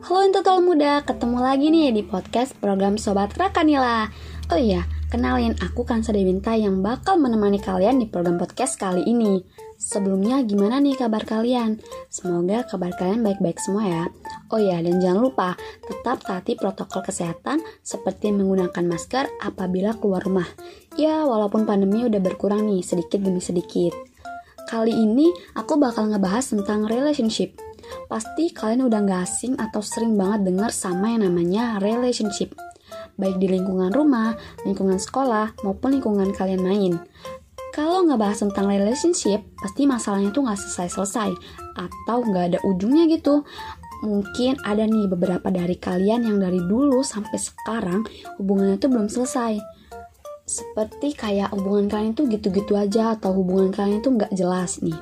Halo Intotal Muda, ketemu lagi nih di podcast program Sobat Rakanila. Oh iya, kenalin aku Kansa Dewinta yang bakal menemani kalian di program podcast kali ini. Sebelumnya gimana nih kabar kalian? Semoga kabar kalian baik-baik semua ya. Oh iya, dan jangan lupa tetap taati protokol kesehatan seperti menggunakan masker apabila keluar rumah. Ya, walaupun pandemi udah berkurang nih sedikit demi sedikit. Kali ini aku bakal ngebahas tentang relationship Pasti kalian udah gak asing atau sering banget dengar sama yang namanya relationship. Baik di lingkungan rumah, lingkungan sekolah, maupun lingkungan kalian main. Kalau nggak bahas tentang relationship, pasti masalahnya tuh nggak selesai-selesai atau nggak ada ujungnya gitu. Mungkin ada nih beberapa dari kalian yang dari dulu sampai sekarang hubungannya tuh belum selesai. Seperti kayak hubungan kalian tuh gitu-gitu aja atau hubungan kalian tuh nggak jelas nih.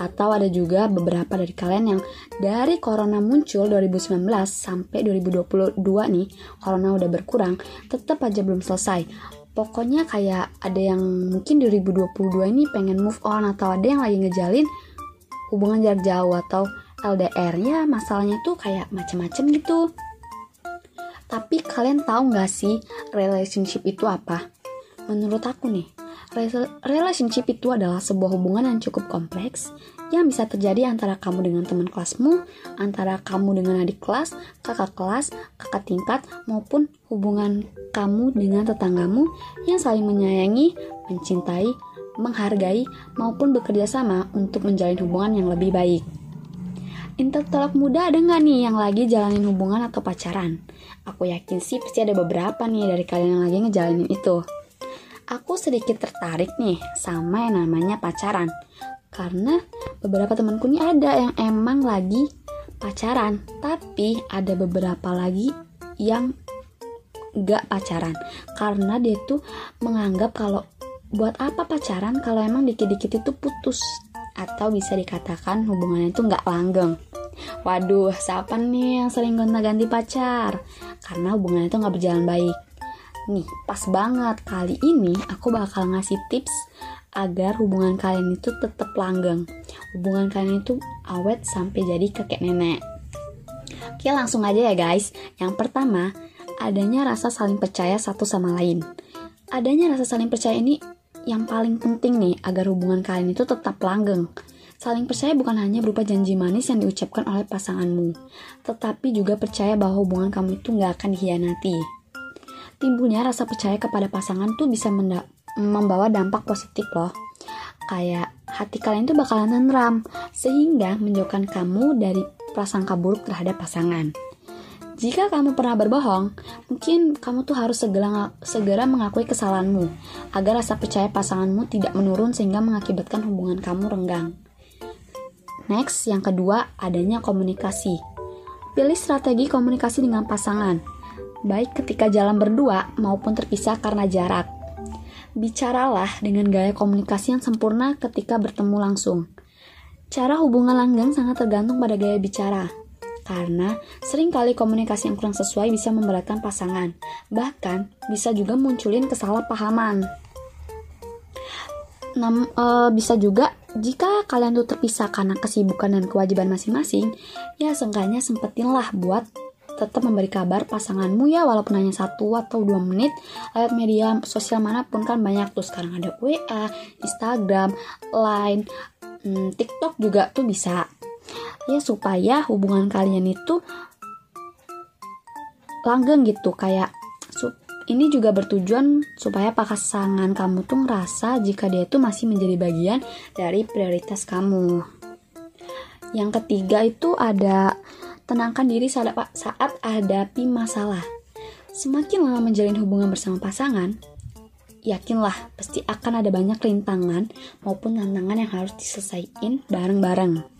Atau ada juga beberapa dari kalian yang dari corona muncul 2019 sampai 2022 nih, corona udah berkurang, tetap aja belum selesai. Pokoknya kayak ada yang mungkin 2022 ini pengen move on atau ada yang lagi ngejalin hubungan jarak jauh atau LDR ya masalahnya tuh kayak macem-macem gitu. Tapi kalian tahu nggak sih relationship itu apa? Menurut aku nih, Relationship itu adalah sebuah hubungan yang cukup kompleks yang bisa terjadi antara kamu dengan teman kelasmu, antara kamu dengan adik kelas, kakak kelas, kakak tingkat, maupun hubungan kamu dengan tetanggamu yang saling menyayangi, mencintai, menghargai, maupun bekerja sama untuk menjalin hubungan yang lebih baik. Intelektual muda ada nggak nih yang lagi jalanin hubungan atau pacaran? Aku yakin sih pasti ada beberapa nih dari kalian yang lagi ngejalanin itu aku sedikit tertarik nih sama yang namanya pacaran. Karena beberapa temanku nih ada yang emang lagi pacaran, tapi ada beberapa lagi yang gak pacaran. Karena dia tuh menganggap kalau buat apa pacaran kalau emang dikit-dikit itu putus atau bisa dikatakan hubungannya itu nggak langgeng. Waduh, siapa nih yang sering gonta-ganti pacar? Karena hubungannya itu nggak berjalan baik. Nih, pas banget kali ini aku bakal ngasih tips agar hubungan kalian itu tetap langgeng. Hubungan kalian itu awet sampai jadi kakek nenek. Oke, langsung aja ya guys. Yang pertama, adanya rasa saling percaya satu sama lain. Adanya rasa saling percaya ini yang paling penting nih agar hubungan kalian itu tetap langgeng. Saling percaya bukan hanya berupa janji manis yang diucapkan oleh pasanganmu, tetapi juga percaya bahwa hubungan kamu itu nggak akan dihianati timbulnya rasa percaya kepada pasangan tuh bisa membawa dampak positif loh. Kayak hati kalian tuh bakalan tenteram, sehingga menjauhkan kamu dari prasangka buruk terhadap pasangan. Jika kamu pernah berbohong, mungkin kamu tuh harus segera, segera mengakui kesalahanmu, agar rasa percaya pasanganmu tidak menurun sehingga mengakibatkan hubungan kamu renggang. Next, yang kedua, adanya komunikasi. Pilih strategi komunikasi dengan pasangan baik ketika jalan berdua maupun terpisah karena jarak. Bicaralah dengan gaya komunikasi yang sempurna ketika bertemu langsung. Cara hubungan langgeng sangat tergantung pada gaya bicara, karena sering kali komunikasi yang kurang sesuai bisa memberatkan pasangan, bahkan bisa juga munculin kesalahpahaman. Nam, e, bisa juga jika kalian tuh terpisah karena kesibukan dan kewajiban masing-masing, ya seenggaknya sempetinlah buat tetap memberi kabar pasanganmu ya walaupun hanya satu atau dua menit. Lewat media sosial mana pun kan banyak tuh sekarang ada WA, Instagram, Line, hmm, TikTok juga tuh bisa. Ya supaya hubungan kalian itu langgeng gitu kayak ini juga bertujuan supaya pasangan kamu tuh ngerasa jika dia itu masih menjadi bagian dari prioritas kamu. Yang ketiga itu ada tenangkan diri saat, saat hadapi masalah. Semakin lama menjalin hubungan bersama pasangan, yakinlah pasti akan ada banyak rintangan maupun tantangan yang harus diselesaikan bareng-bareng.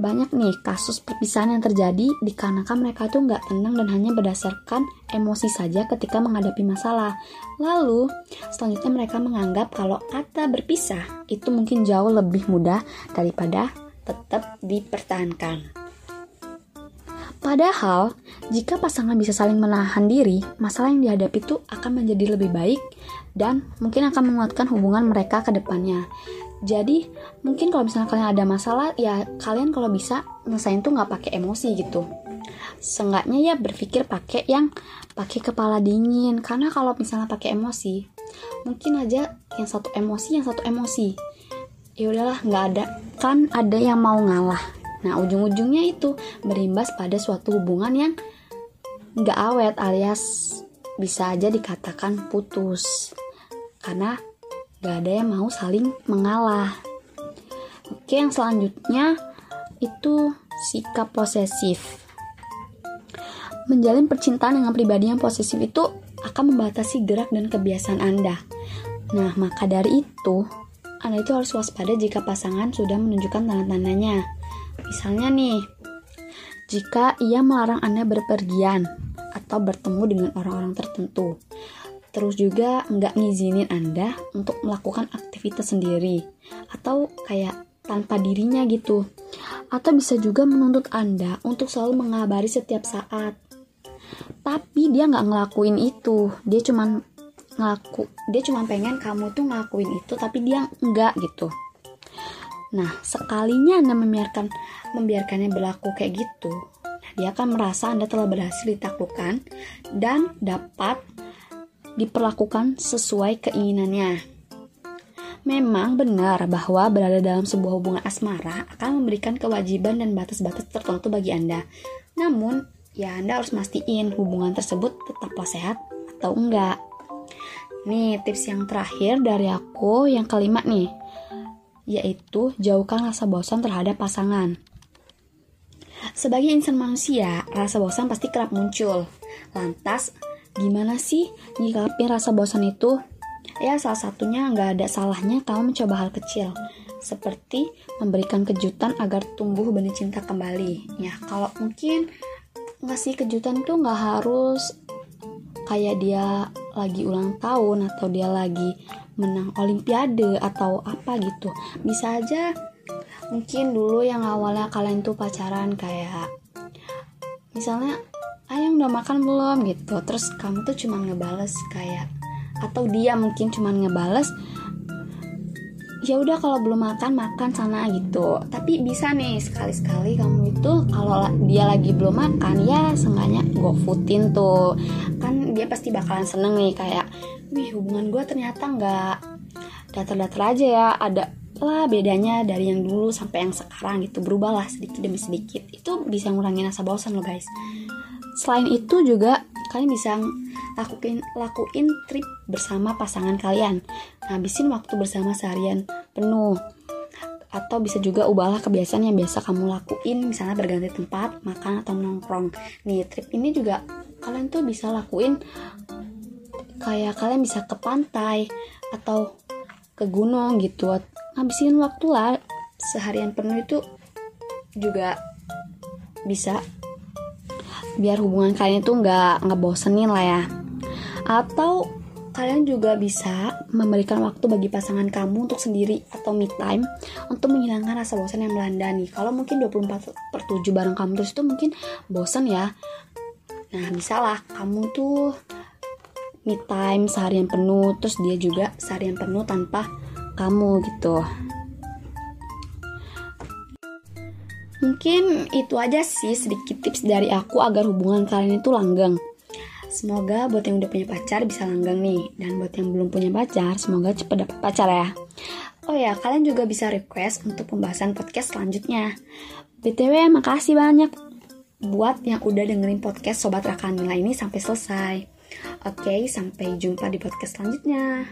Banyak nih kasus perpisahan yang terjadi dikarenakan mereka tuh nggak tenang dan hanya berdasarkan emosi saja ketika menghadapi masalah. Lalu, selanjutnya mereka menganggap kalau kata berpisah itu mungkin jauh lebih mudah daripada tetap dipertahankan. Padahal, jika pasangan bisa saling menahan diri, masalah yang dihadapi itu akan menjadi lebih baik dan mungkin akan menguatkan hubungan mereka ke depannya. Jadi mungkin kalau misalnya kalian ada masalah ya kalian kalau bisa nyelesain tuh nggak pakai emosi gitu. Seenggaknya ya berpikir pakai yang pakai kepala dingin. Karena kalau misalnya pakai emosi mungkin aja yang satu emosi yang satu emosi. Ya udahlah nggak ada. Kan ada yang mau ngalah. Nah ujung-ujungnya itu berimbas pada suatu hubungan yang nggak awet alias bisa aja dikatakan putus. Karena nggak ada yang mau saling mengalah oke yang selanjutnya itu sikap posesif Menjalin percintaan dengan pribadi yang posesif itu akan membatasi gerak dan kebiasaan Anda. Nah, maka dari itu, Anda itu harus waspada jika pasangan sudah menunjukkan tanda-tandanya. Misalnya nih, jika ia melarang Anda berpergian atau bertemu dengan orang-orang tertentu. Terus juga nggak ngizinin Anda untuk melakukan aktivitas sendiri. Atau kayak tanpa dirinya gitu. Atau bisa juga menuntut Anda untuk selalu mengabari setiap saat tapi dia nggak ngelakuin itu dia cuman ngaku dia cuma pengen kamu tuh ngelakuin itu tapi dia enggak gitu nah sekalinya anda membiarkan membiarkannya berlaku kayak gitu dia akan merasa anda telah berhasil ditaklukkan dan dapat diperlakukan sesuai keinginannya Memang benar bahwa berada dalam sebuah hubungan asmara akan memberikan kewajiban dan batas-batas tertentu bagi Anda. Namun, ya Anda harus mastiin hubungan tersebut tetaplah sehat atau enggak. Nih, tips yang terakhir dari aku yang kelima nih, yaitu jauhkan rasa bosan terhadap pasangan. Sebagai insan manusia, rasa bosan pasti kerap muncul. Lantas, gimana sih nyikapin rasa bosan itu? Ya, salah satunya nggak ada salahnya kamu mencoba hal kecil, seperti memberikan kejutan agar tumbuh benih cinta kembali. Ya, kalau mungkin ngasih kejutan tuh nggak harus kayak dia lagi ulang tahun atau dia lagi menang olimpiade atau apa gitu bisa aja mungkin dulu yang awalnya kalian tuh pacaran kayak misalnya ayang udah makan belum? Gitu. Terus kamu tuh cuma ngebales kayak atau dia mungkin cuma ngebales ya udah kalau belum makan makan sana gitu. Tapi bisa nih sekali-sekali kamu itu kalau dia lagi belum makan ya seenggaknya go foodin tuh. Kan dia pasti bakalan seneng nih kayak wih hubungan gue ternyata nggak datar-datar aja ya. Ada lah bedanya dari yang dulu sampai yang sekarang gitu. Berubah lah sedikit demi sedikit. Itu bisa ngurangin rasa bosan loh guys selain itu juga kalian bisa lakuin lakuin trip bersama pasangan kalian. Habisin waktu bersama seharian penuh. Atau bisa juga ubahlah kebiasaan yang biasa kamu lakuin misalnya berganti tempat makan atau nongkrong. Nih trip ini juga kalian tuh bisa lakuin kayak kalian bisa ke pantai atau ke gunung gitu. Ngabisin waktu lah seharian penuh itu juga bisa biar hubungan kalian tuh nggak ngebosenin lah ya atau kalian juga bisa memberikan waktu bagi pasangan kamu untuk sendiri atau me time untuk menghilangkan rasa bosan yang melanda nih. Kalau mungkin 24 per 7 bareng kamu terus itu mungkin bosan ya. Nah, misalnya kamu tuh me time seharian penuh, terus dia juga seharian penuh tanpa kamu gitu. Mungkin itu aja sih sedikit tips dari aku agar hubungan kalian itu langgeng. Semoga buat yang udah punya pacar bisa langgang nih. Dan buat yang belum punya pacar, semoga cepat dapat pacar ya. Oh ya, kalian juga bisa request untuk pembahasan podcast selanjutnya. BTW, makasih banyak buat yang udah dengerin podcast Sobat Rakanila ini sampai selesai. Oke, sampai jumpa di podcast selanjutnya.